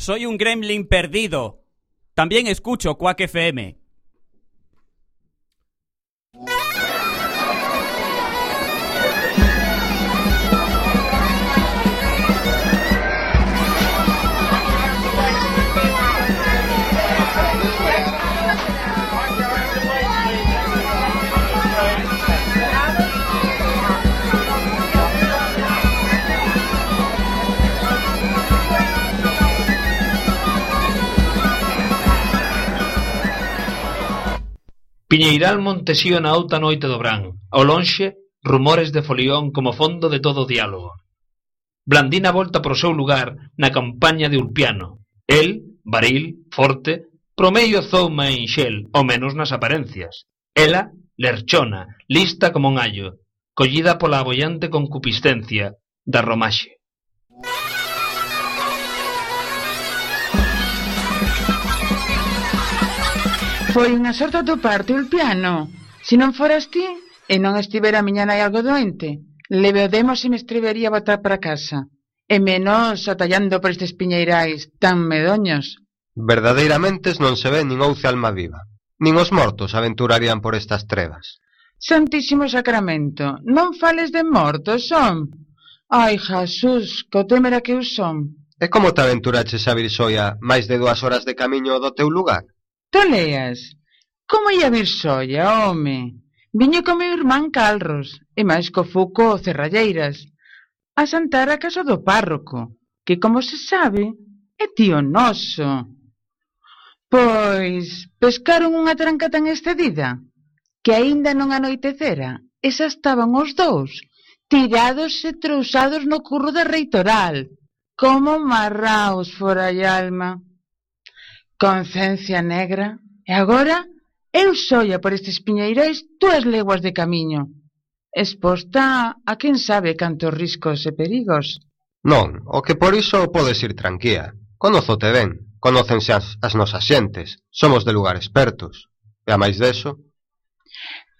Soy un gremlin perdido. También escucho Quack FM. Piñeiral Montesío na outa noite do Brán. ao lonxe, rumores de folión como fondo de todo o diálogo. Blandina volta pro seu lugar na campaña de Ulpiano. El, baril, forte, promeio zouma en xel, ao menos nas aparencias. Ela, lerchona, lista como un allo, collida pola abollante concupiscencia da romaxe. Foi unha sorte atoparte, piano. Se non foras ti, e non estivera a miña nai algo doente, levedemos se me estribería botar para casa. E menos atallando por estes piñeirais tan medoños. Verdadeiramente non se ve nin ouce alma viva. Nin os mortos aventurarían por estas trevas. Santísimo Sacramento, non fales de mortos, son. Ai, Jesús, co temera que eu son. E como te aventuraches a vir soia máis de dúas horas de camiño do teu lugar? Toleas? Como ia vir soia, home? Viño co meu irmán Calros, e máis co Fuco Cerralleiras, a santar a casa do párroco, que, como se sabe, é tío noso. Pois, pescaron unha tranca tan excedida, que aínda non anoitecera, e xa estaban os dous, tirados e trousados no curro da reitoral, como marraos fora a alma. Conciencia negra, e agora eu soia por estes piñeirais túas leguas de camiño, exposta a quen sabe cantos riscos e perigos. Non, o que por iso podes ir tranquía. Conozote ben, conócense as, as nosas xentes, somos de lugares expertos. E a máis deso?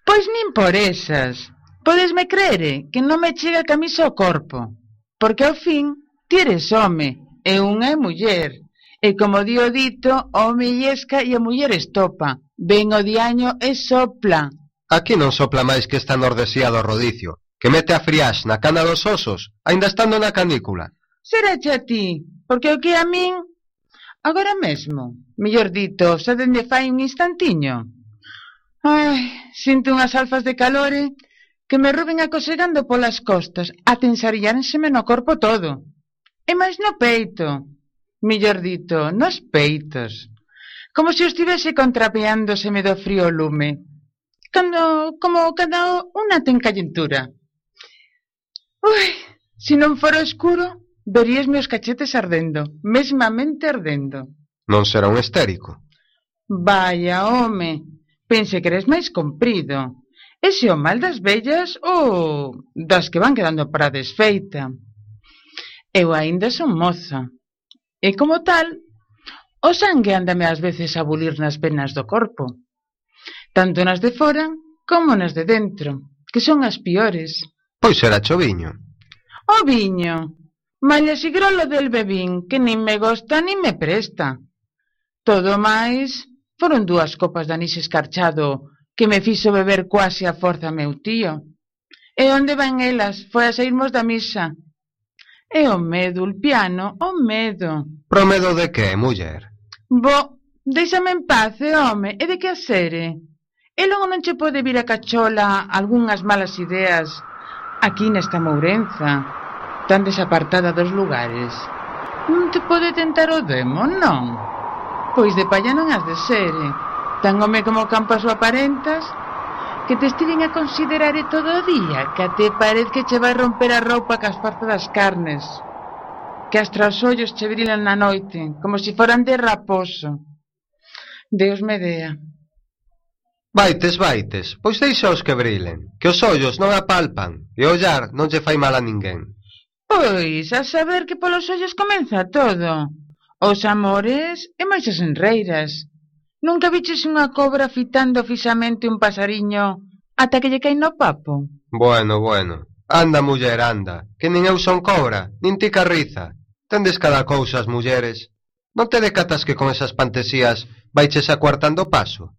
Pois nin por esas. Podesme crere eh, que non me chega a camisa ao corpo, porque ao fin ti eres home e unha é muller. E como di o dito, o home llesca e a muller estopa. Ven o diaño e sopla. Aquí non sopla máis que esta nordesía do rodicio, que mete a friax na cana dos osos, aínda estando na canícula. Serache a ti, porque o que a min... Agora mesmo, mellor dito, xa dende fai un instantiño. Ai, sinto unhas alfas de calore que me ruben acosegando polas costas, a tensaríanseme no corpo todo. E máis no peito. Millor dito, nos peitos. Como se estivese contrapeándoseme do frío lume. Cando, como cando unha ten callentura. Ui, se non fora escuro, verías meus cachetes ardendo, mesmamente ardendo. Non será un estérico? Vaya, home, pense que eres máis comprido. Ese o mal das vellas ou das que van quedando para desfeita. Eu aínda son moza, E como tal, o sangue andame ás veces a bulir nas venas do corpo, tanto nas de fora como nas de dentro, que son as piores. Pois será choviño. O viño, Malia si grolo del bebín, que nin me gosta nin me presta. Todo máis, foron dúas copas de anís escarchado que me fixo beber quase a forza meu tío. E onde van elas? Foi a sairmos da misa, É o medo, Ulpiano, o medo. Pro medo de que, muller? Bo, déixame en paz, eh, home, e de que a sere? E logo non che pode vir a cachola algunhas malas ideas aquí nesta Mourenza, tan desapartada dos lugares. Non te pode tentar o demo, non? Pois de palla non has de ser, eh? Tan home como campo a súa aparentas, que te estiven a considerar e todo o día, que até parece que che vai romper a roupa cas parte das carnes, que as traos ollos che brilan na noite, como se si foran de raposo. Deus me dea. Vaites, vaites, pois deixa os que brilen, que os ollos non apalpan e ollar non lle fai mal a ninguén. Pois, a saber que polos ollos comeza todo. Os amores e máis as enreiras, Nunca viches unha cobra fitando fixamente un pasariño ata que lle caen no papo? Bueno, bueno. Anda, muller, anda. Que nin eu son cobra, nin ti carriza. Tendes cada cousa as mulleres. Non te decatas que con esas pantesías vaiches acuartando o paso?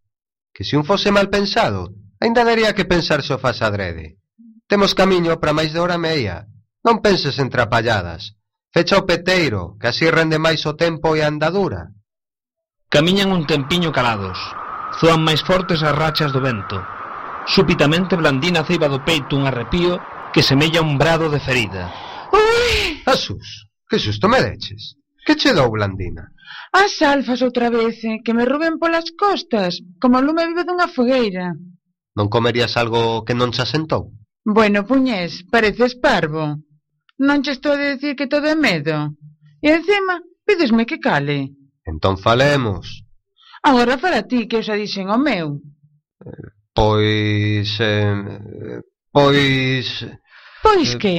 Que se un fose mal pensado, ainda daría que pensar se o fas adrede. Temos camiño para máis de hora meia. Non penses en trapalladas. Fecha o peteiro, que así rende máis o tempo e a andadura. Camiñan un tempiño calados. Zoan máis fortes as rachas do vento. Súpitamente Blandina ceiba do peito un arrepío que semella un brado de ferida. Ui! Asus, que susto me deches. Que che dou, Blandina? As alfas outra vez, eh, que me ruben polas costas, como o lume vive dunha fogueira. Non comerías algo que non se asentou? Bueno, puñés, pareces parvo. Non che estou a dicir que todo é medo. E encima, pídesme que cale. Entón falemos. Agora para ti, que eu xa dixen o meu. Pois... Eh, pois... Pois eh, que?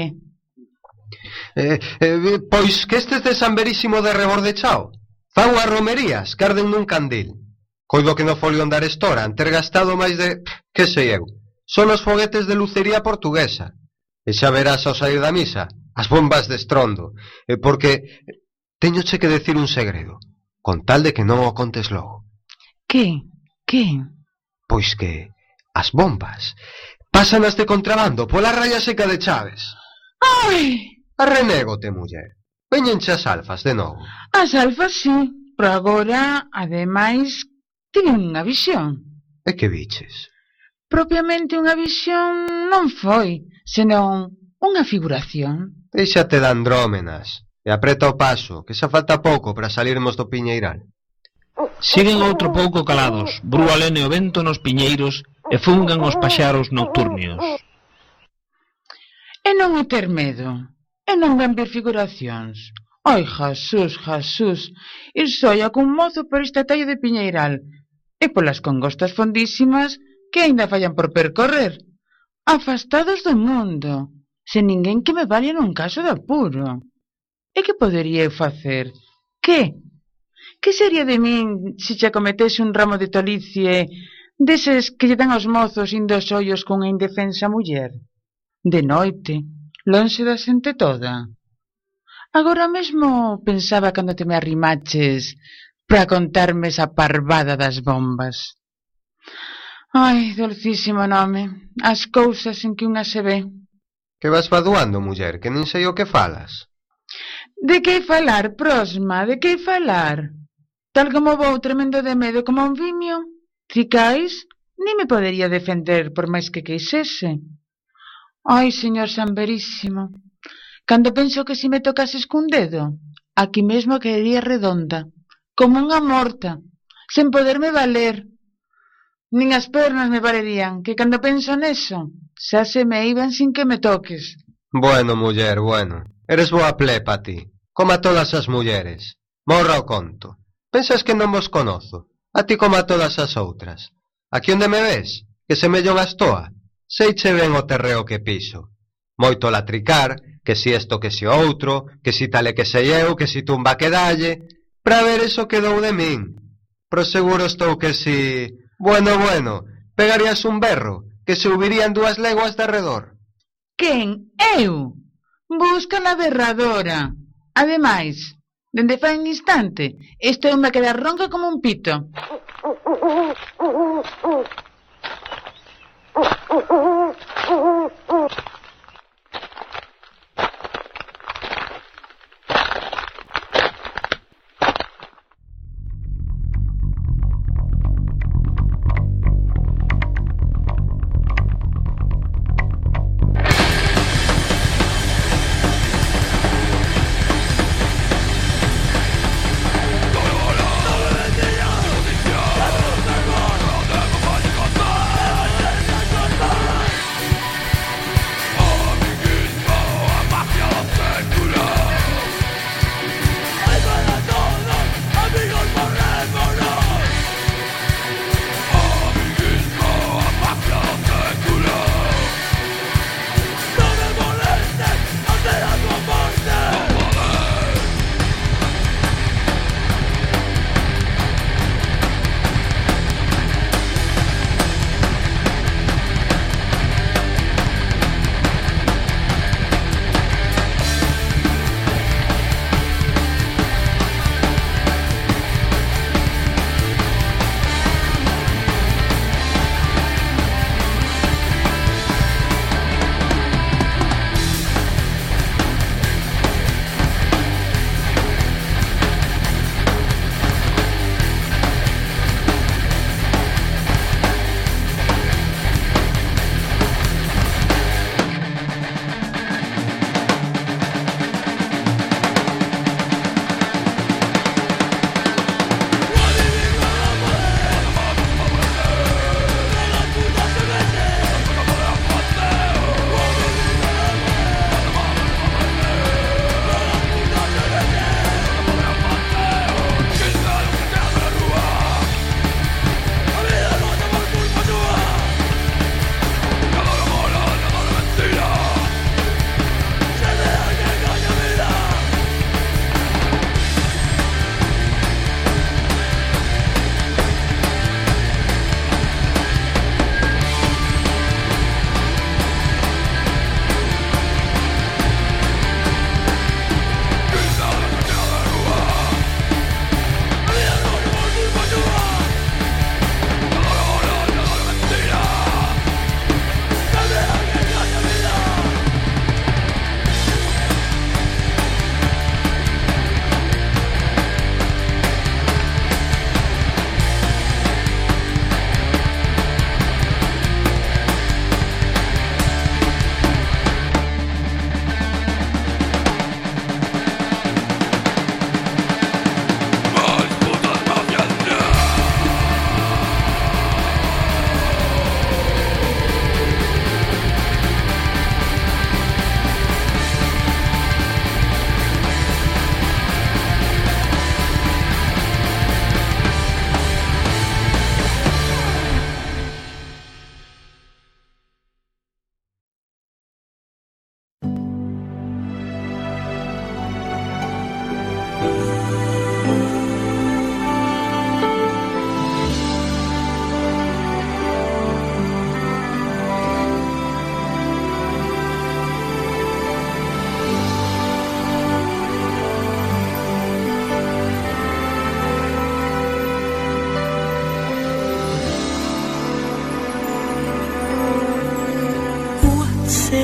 Eh, eh, pois que estes de San Verísimo de Rebordechao fan unhas romerías que arden nun candil. Coido que no folio andar estora, ter gastado máis de... que sei eu. Son os foguetes de lucería portuguesa. E xa verás ao sair da misa as bombas de estrondo, E eh, porque teñoche que decir un segredo con tal de que non o contes logo. Que? Que? Pois que as bombas pasan as de contrabando pola raya seca de Chaves. Ai! Arrenégote, muller. Veñenche as alfas de novo. As alfas, sí. Pero agora, ademais, tiñen unha visión. E que biches? Propiamente unha visión non foi, senón unha figuración. Deixate de andrómenas. E apreta o paso, que xa falta pouco para salirmos do piñeiral. Siguen outro pouco calados, brúa lene o vento nos piñeiros e fungan os paxaros nocturnios. E non é ter medo, e non ven ver figuracións. Ai, Jasús, Jasús, ir soia cun mozo por este tallo de piñeiral, e polas congostas fondísimas que aínda fallan por percorrer. Afastados do mundo, sen ninguén que me valha nun caso de apuro. E que podería eu facer? Que? Que sería de min se che cometese un ramo de tolicie deses que lle dan aos mozos indo os ollos cunha indefensa muller? De noite, lonxe da xente toda. Agora mesmo pensaba cando te me arrimaches para contarme esa parvada das bombas. Ai, dolcísimo nome, as cousas en que unha se ve. Que vas faduando, muller, que nin sei o que falas. De que falar, prosma, de que falar? Tal como vou tremendo de medo como un vimio, ficais, ni me podería defender por máis que queixese. Ai, señor Sanverísimo, cando penso que si me tocases cun dedo, aquí mesmo quedaría redonda, como unha morta, sen poderme valer. Nin as pernas me valerían, que cando penso neso, xa se me iban sin que me toques. Bueno, muller, bueno. Eres boa plepa ti como a todas as mulleres. Morra o conto. Pensas que non vos conozo. A ti como a todas as outras. Aquí onde me ves, que semellon as toa. Seiche ben o terreo que piso. Moito latricar, que si esto que si outro, que si tale que sei eu, que si tumba que dalle, para ver eso que dou de min. Pro seguro estou que si... Bueno, bueno, pegarías un berro, que se subirían dúas leguas de redor. Quen? Eu? Busca na berradora. Ademais, dende fai un instante, este é a quedar ronca como un pito.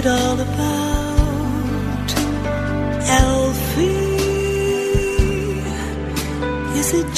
all about? Elfie, is it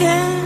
Yeah.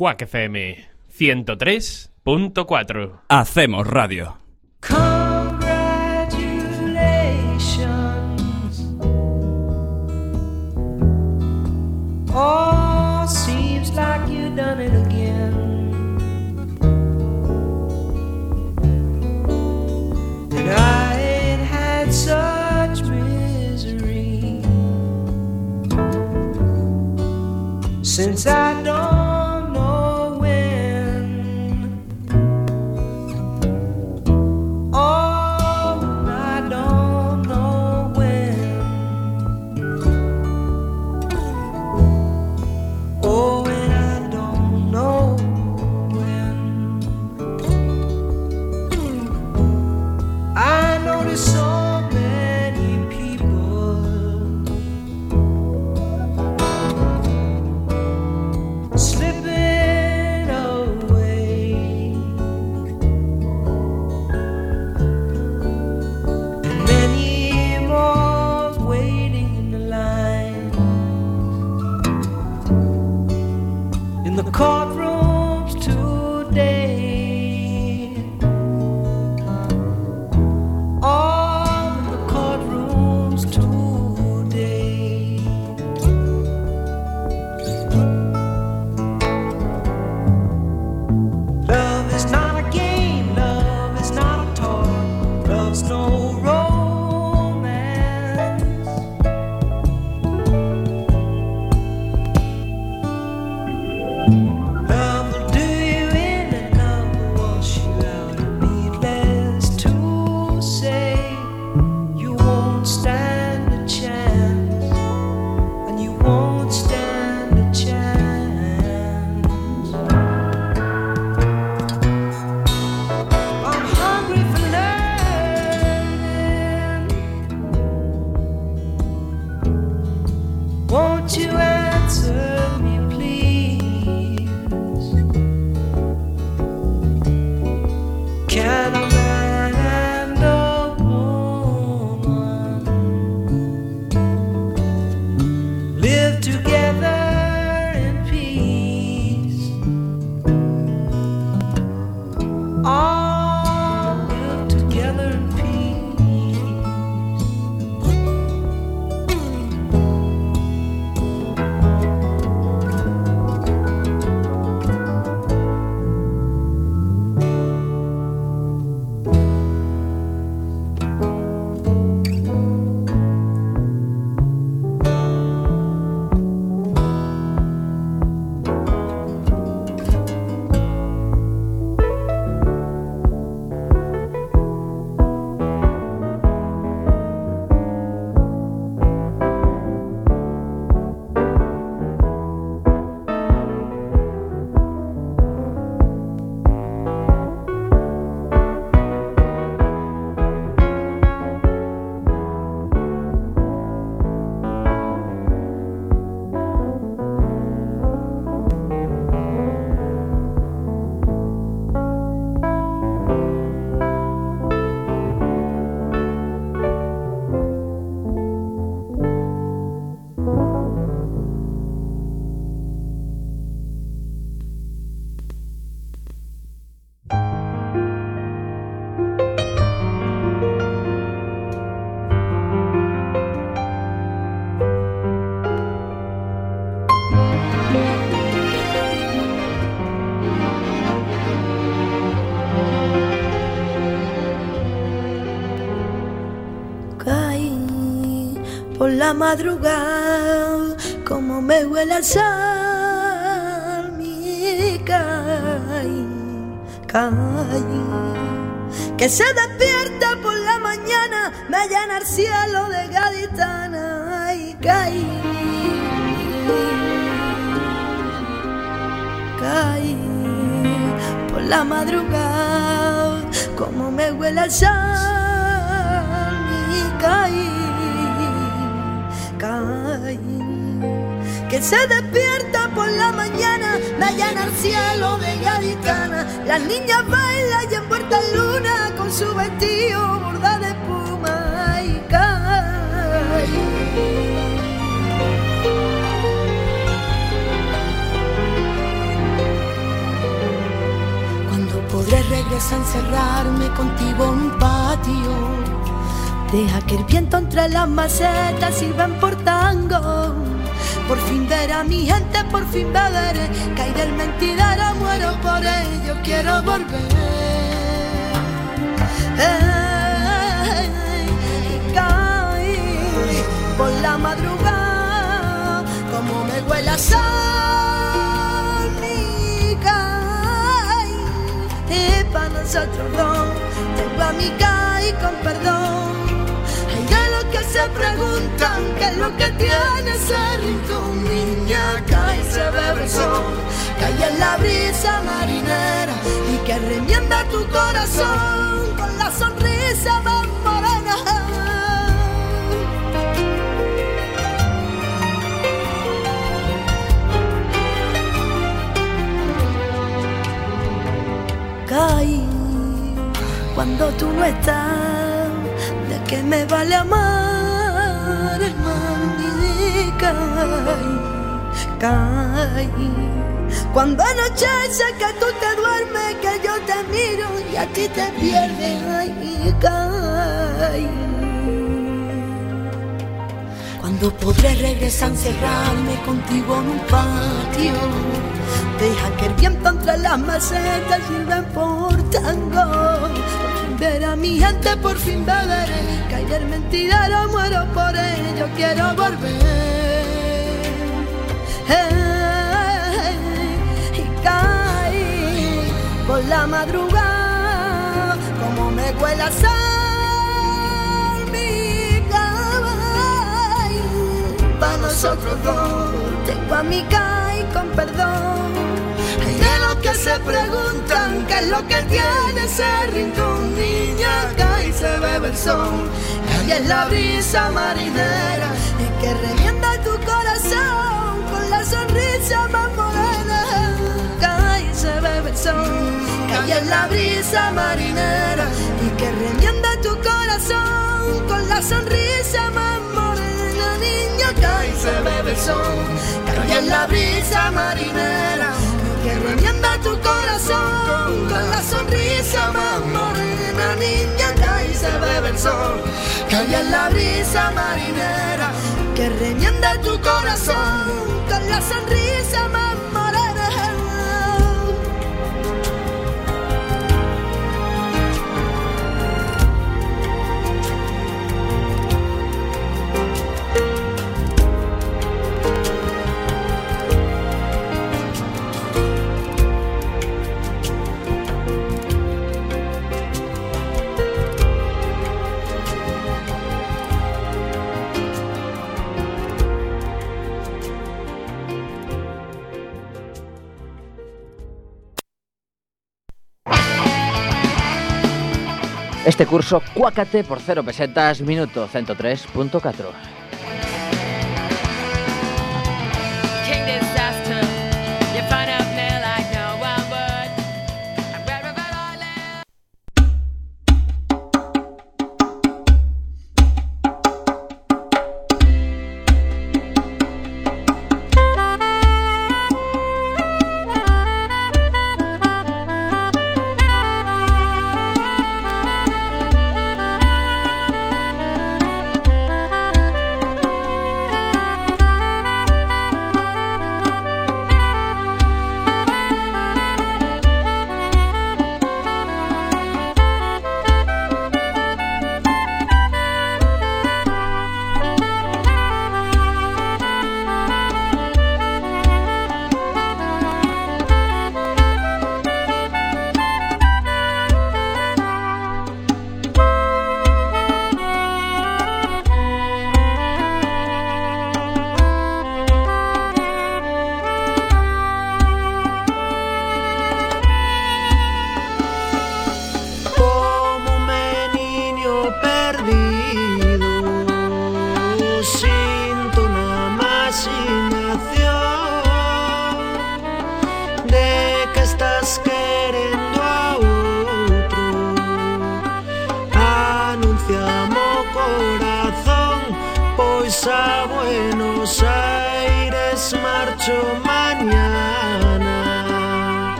Quack 103.4. Hacemos radio. Won't you answer me? La madrugada, como me huele el sal, mi caí, caí. Que se despierta por la mañana, me llena el cielo de gaditana, y caí. Caí por la madrugada, como me huele el sal, caí, caí. Se despierta por la mañana, me llena el cielo de gaditana. Las niñas bailan y envuelta en luna con su vestido bordado de espuma, y. Cuando podré regresar a encerrarme contigo en un patio. Deja que el viento entre las macetas sirvan por tango. Por fin ver a mi gente, por fin beberé. Caí del mentidero, muero por ello, quiero volver. Ey, y caí por la madrugada, como me huele a sal. Y para nosotros dos, tengo a mi caí se preguntan qué es lo que tiene ese rincón. Niña, cae y se bebe el sol, cae en la brisa marinera y que remienda tu corazón con la sonrisa más morena. Caí cuando tú no estás, de qué me vale amar, caí, caí. Cuando anochece que tú te duermes, que yo te miro y a ti te pierdes, ay, caí. Cuando podré regresar encerrarme contigo en un patio Deja que el viento entre las macetas sirva por tango Por fin ver a mi gente, por fin beberé. Caer mentidero, muero por ello, quiero volver. Hey, Y caí por la madrugada Como me huele a sal mi caballo para nosotros dos. Tengo a mi Kai con perdón. Hay de los que se preguntan qué es lo que tiene ese rincón, niña, cae y se bebe el sol. Y es la brisa marinera y que revienta tu corazón con la sonrisa más morena. Cae se bebe el sol. Y es la brisa marinera y que revienta tu corazón con la sonrisa más barca y se bebe el sol. Cambia en la brisa marinera que remienda tu corazón con la sonrisa más morena, niña, cae y se bebe el sol. Cambia en la brisa marinera que remienda tu corazón con la sonrisa más morena. Este curso, cuácate por 0 pesetas, minuto 103.4.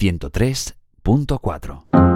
103.4.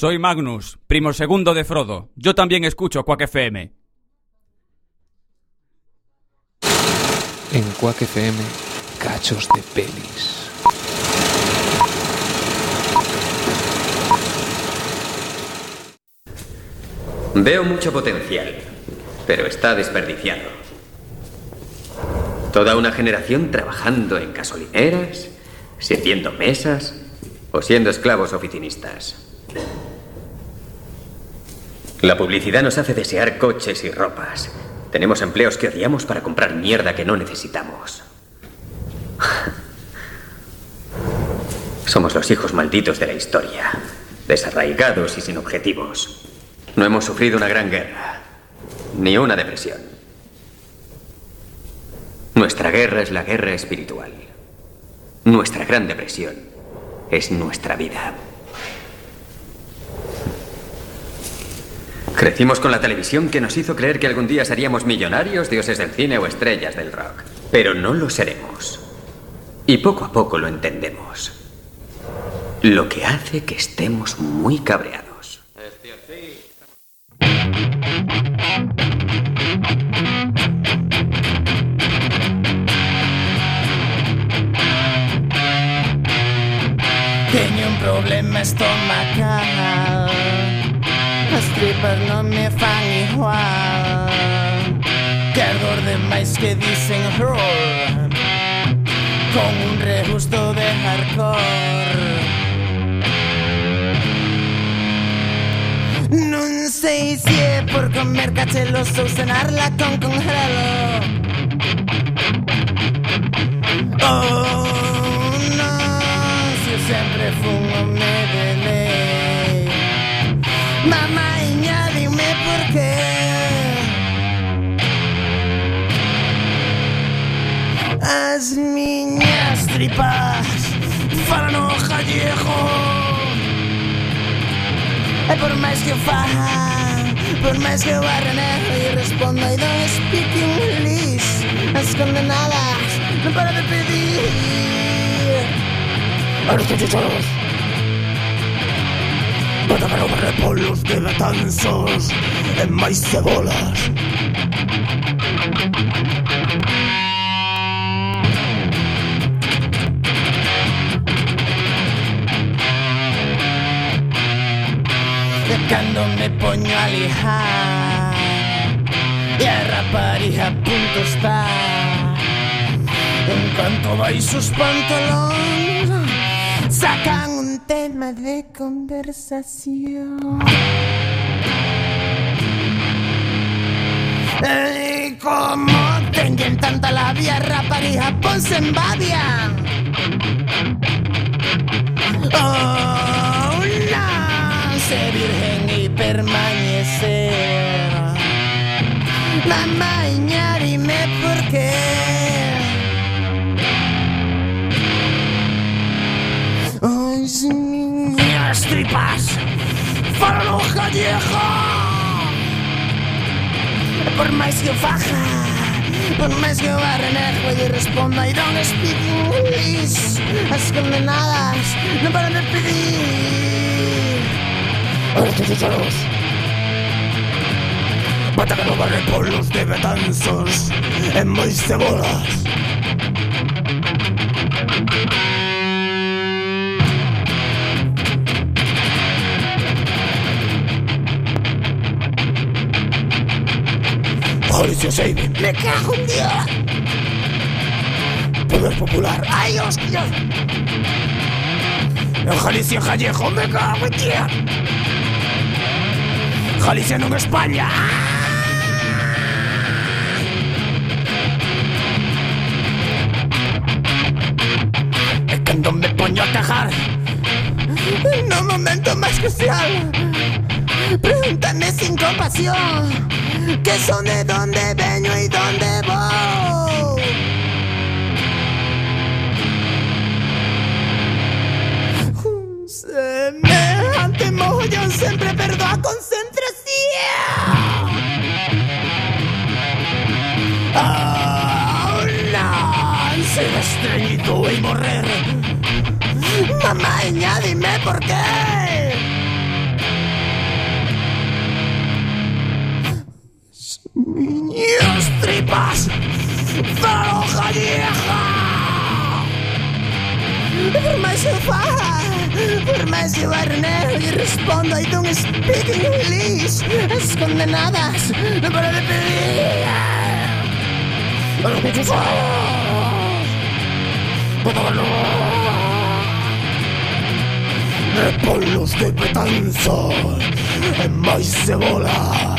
Soy Magnus, primo segundo de Frodo. Yo también escucho Quack FM. En Quack FM, cachos de pelis. Veo mucho potencial, pero está desperdiciado. Toda una generación trabajando en gasolineras, sirviendo mesas o siendo esclavos oficinistas. La publicidad nos hace desear coches y ropas. Tenemos empleos que odiamos para comprar mierda que no necesitamos. Somos los hijos malditos de la historia, desarraigados y sin objetivos. No hemos sufrido una gran guerra, ni una depresión. Nuestra guerra es la guerra espiritual. Nuestra gran depresión es nuestra vida. Crecimos con la televisión que nos hizo creer que algún día seríamos millonarios, dioses del cine o estrellas del rock. Pero no lo seremos. Y poco a poco lo entendemos. Lo que hace que estemos muy cabreados. Teño un problema estomacal tripas non me fan igual. Que ardor de máis que dicen roar Con un regusto de hardcore. Non sei se é por comer cachelos ou cenarla con congelo Oh, se eu sempre fun home de As miñas tripas falan o gallego E por máis que o fajan, por máis que o barren E respondo I don't speak English. As condenadas non para de pedir. A los chuchuchos Para para repolos de latanzos E máis cebolas E cando me poño a lijar E a rapariga a punto está. En canto vais os pantalóns Sacan un tema de conversación. E como teñen tanta labia rapariga Ponse en babia Oh, Ser virgen y permanecer. Mamá, dime por qué Ay, si miñas tripas Falan o gallego E Por máis que faja Por máis que o arrenejo E respondo I don't speak English As condenadas Non paran de pedir Chuchados Bota que non va repolos de betanzos E máis cebolas Seide Me cago en Dios Poder Popular. Ay, hostia En Galicia Callejo. Me cago en Dios Galicia non España. E cando me poño a cagar No momento máis crucial Pregúntame sin compasión. Que son de donde veño y donde vou semejante mogollón sempre perdo a estreñido el morrer. Mamá, añádime por qué. Miñas tripas, faroja vieja. Permiso, faja. Permiso, Bernero, y respondo, I don't speak English. Es condenadas, no para de pedir. ¡Lo que polos de Betanzos en máis cebola.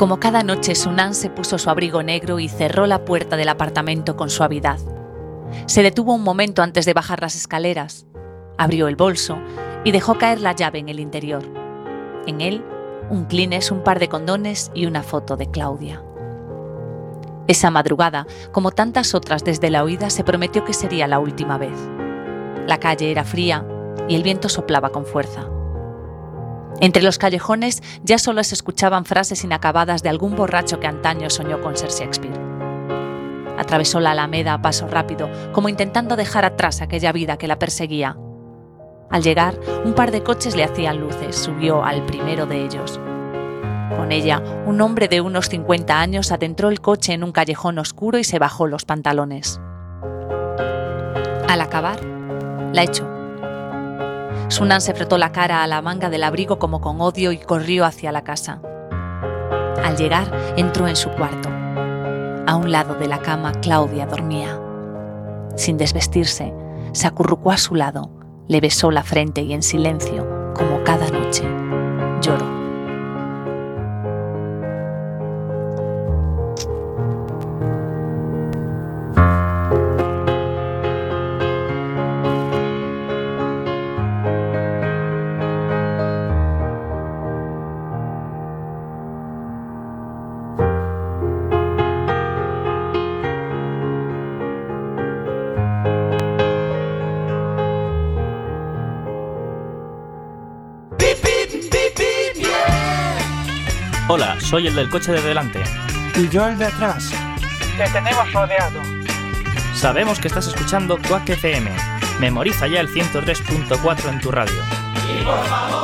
Como cada noche, Sunan se puso su abrigo negro y cerró la puerta del apartamento con suavidad. Se detuvo un momento antes de bajar las escaleras, abrió el bolso y dejó caer la llave en el interior. En él, un Kleenex, un par de condones y una foto de Claudia. Esa madrugada, como tantas otras desde la oída, se prometió que sería la última vez. La calle era fría y el viento soplaba con fuerza. Entre los callejones ya solo se escuchaban frases inacabadas de algún borracho que antaño soñó con ser Shakespeare. Atravesó la alameda a paso rápido, como intentando dejar atrás aquella vida que la perseguía. Al llegar, un par de coches le hacían luces, subió al primero de ellos. Con ella, un hombre de unos 50 años adentró el coche en un callejón oscuro y se bajó los pantalones. Al acabar, la echó. Sunan se frotó la cara a la manga del abrigo como con odio y corrió hacia la casa. Al llegar, entró en su cuarto. A un lado de la cama, Claudia dormía. Sin desvestirse, se acurrucó a su lado, le besó la frente y en silencio, como cada noche, lloró. Hola, soy el del coche de delante. Y yo el de atrás. Te tenemos rodeado. Sabemos que estás escuchando Quack FM. Memoriza ya el 103.4 en tu radio. Y por favor,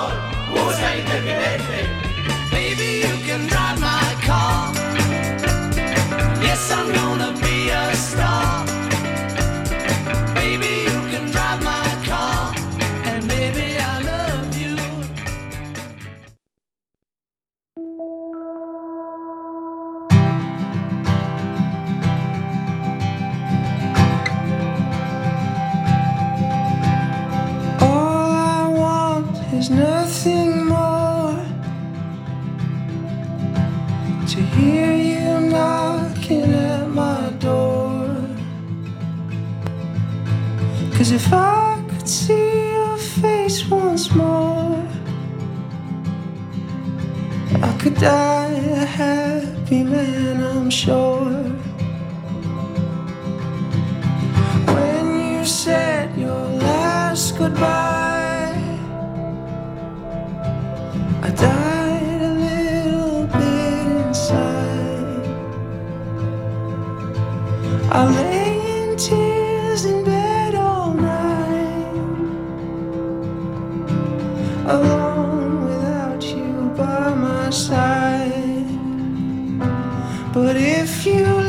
But if you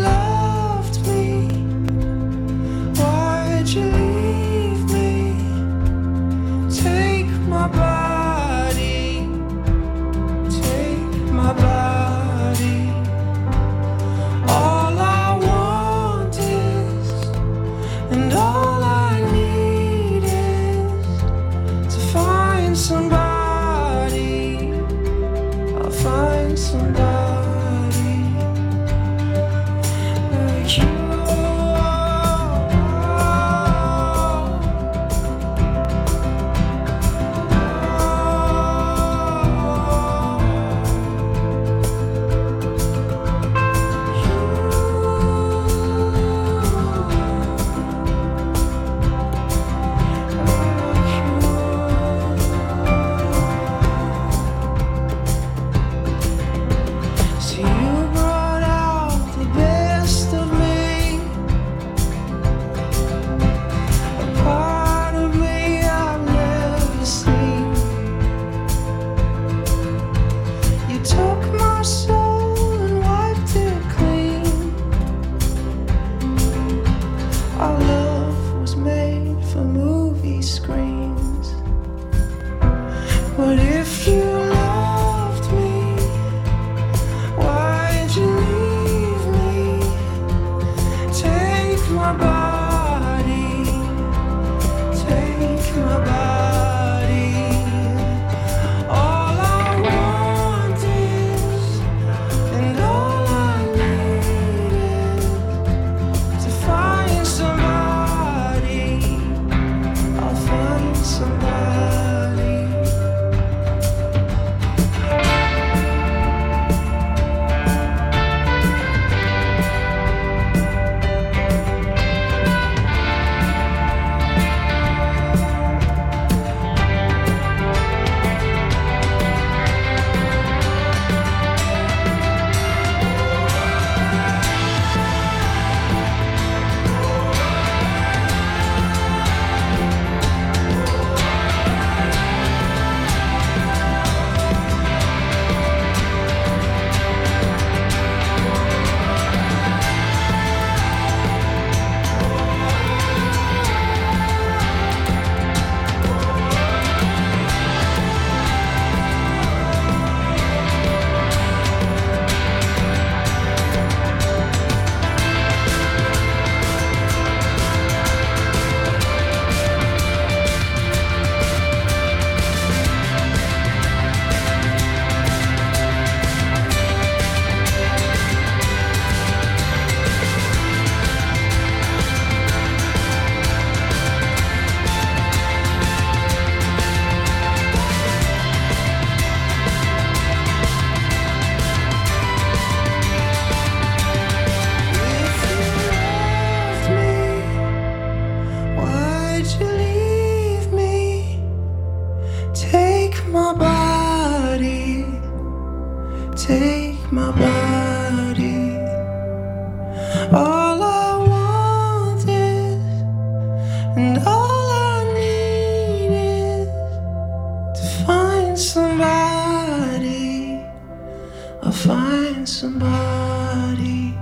somebody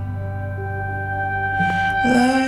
like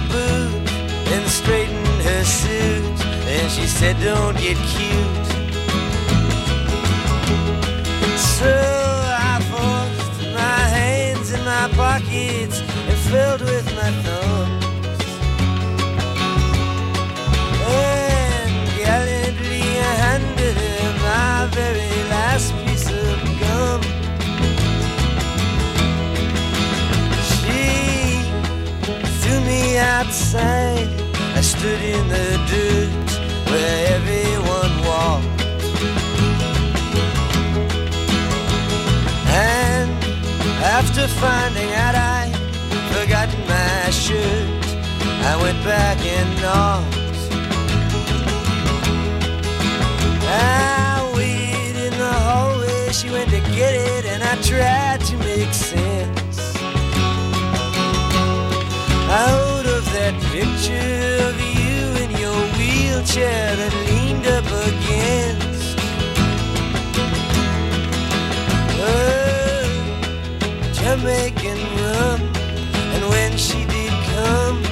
her and straightened her suit. And she said, Don't get cute. So I forced my hands in my pockets and filled with my thumbs. And gallantly I handed her my very last outside. I stood in the dirt where everyone walked. And after finding out I'd forgotten my shirt, I went back and knocked. Ah, I waited in the hallway, she went to get it, and I tried to make sense out of that picture of you in your wheelchair that leaned up against her Jamaican rum. And when she did come,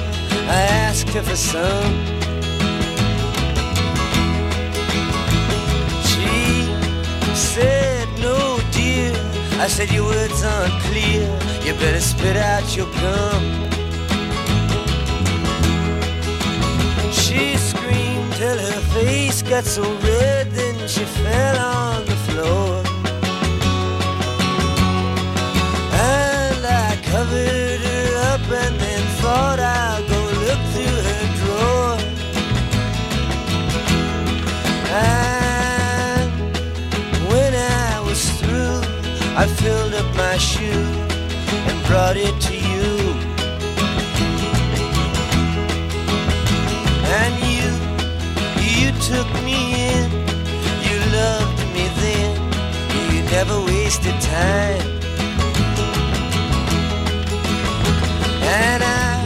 I asked her for some. She said, No, dear. I said, Your words aren't clear. You better spit out your gum. Got so red, then she fell on the floor. And I covered her up and then thought I'll go look through her drawer. And when I was through, I filled up my shoe and brought it to you. And you took me in, you loved me then, you never wasted time. And I,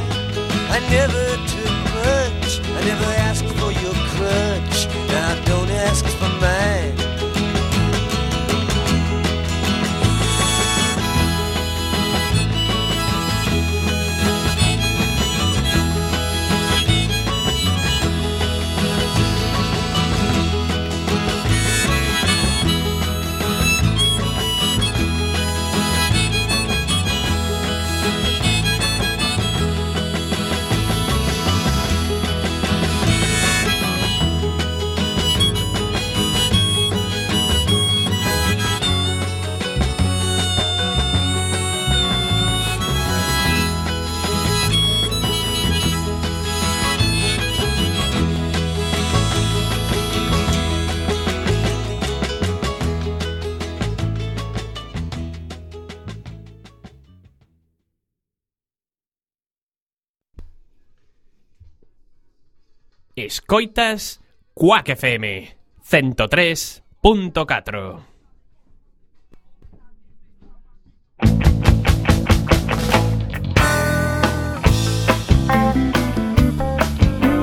I never took much, I never asked for your crutch, now don't ask for mine. Escoitas Cuac FM 103.4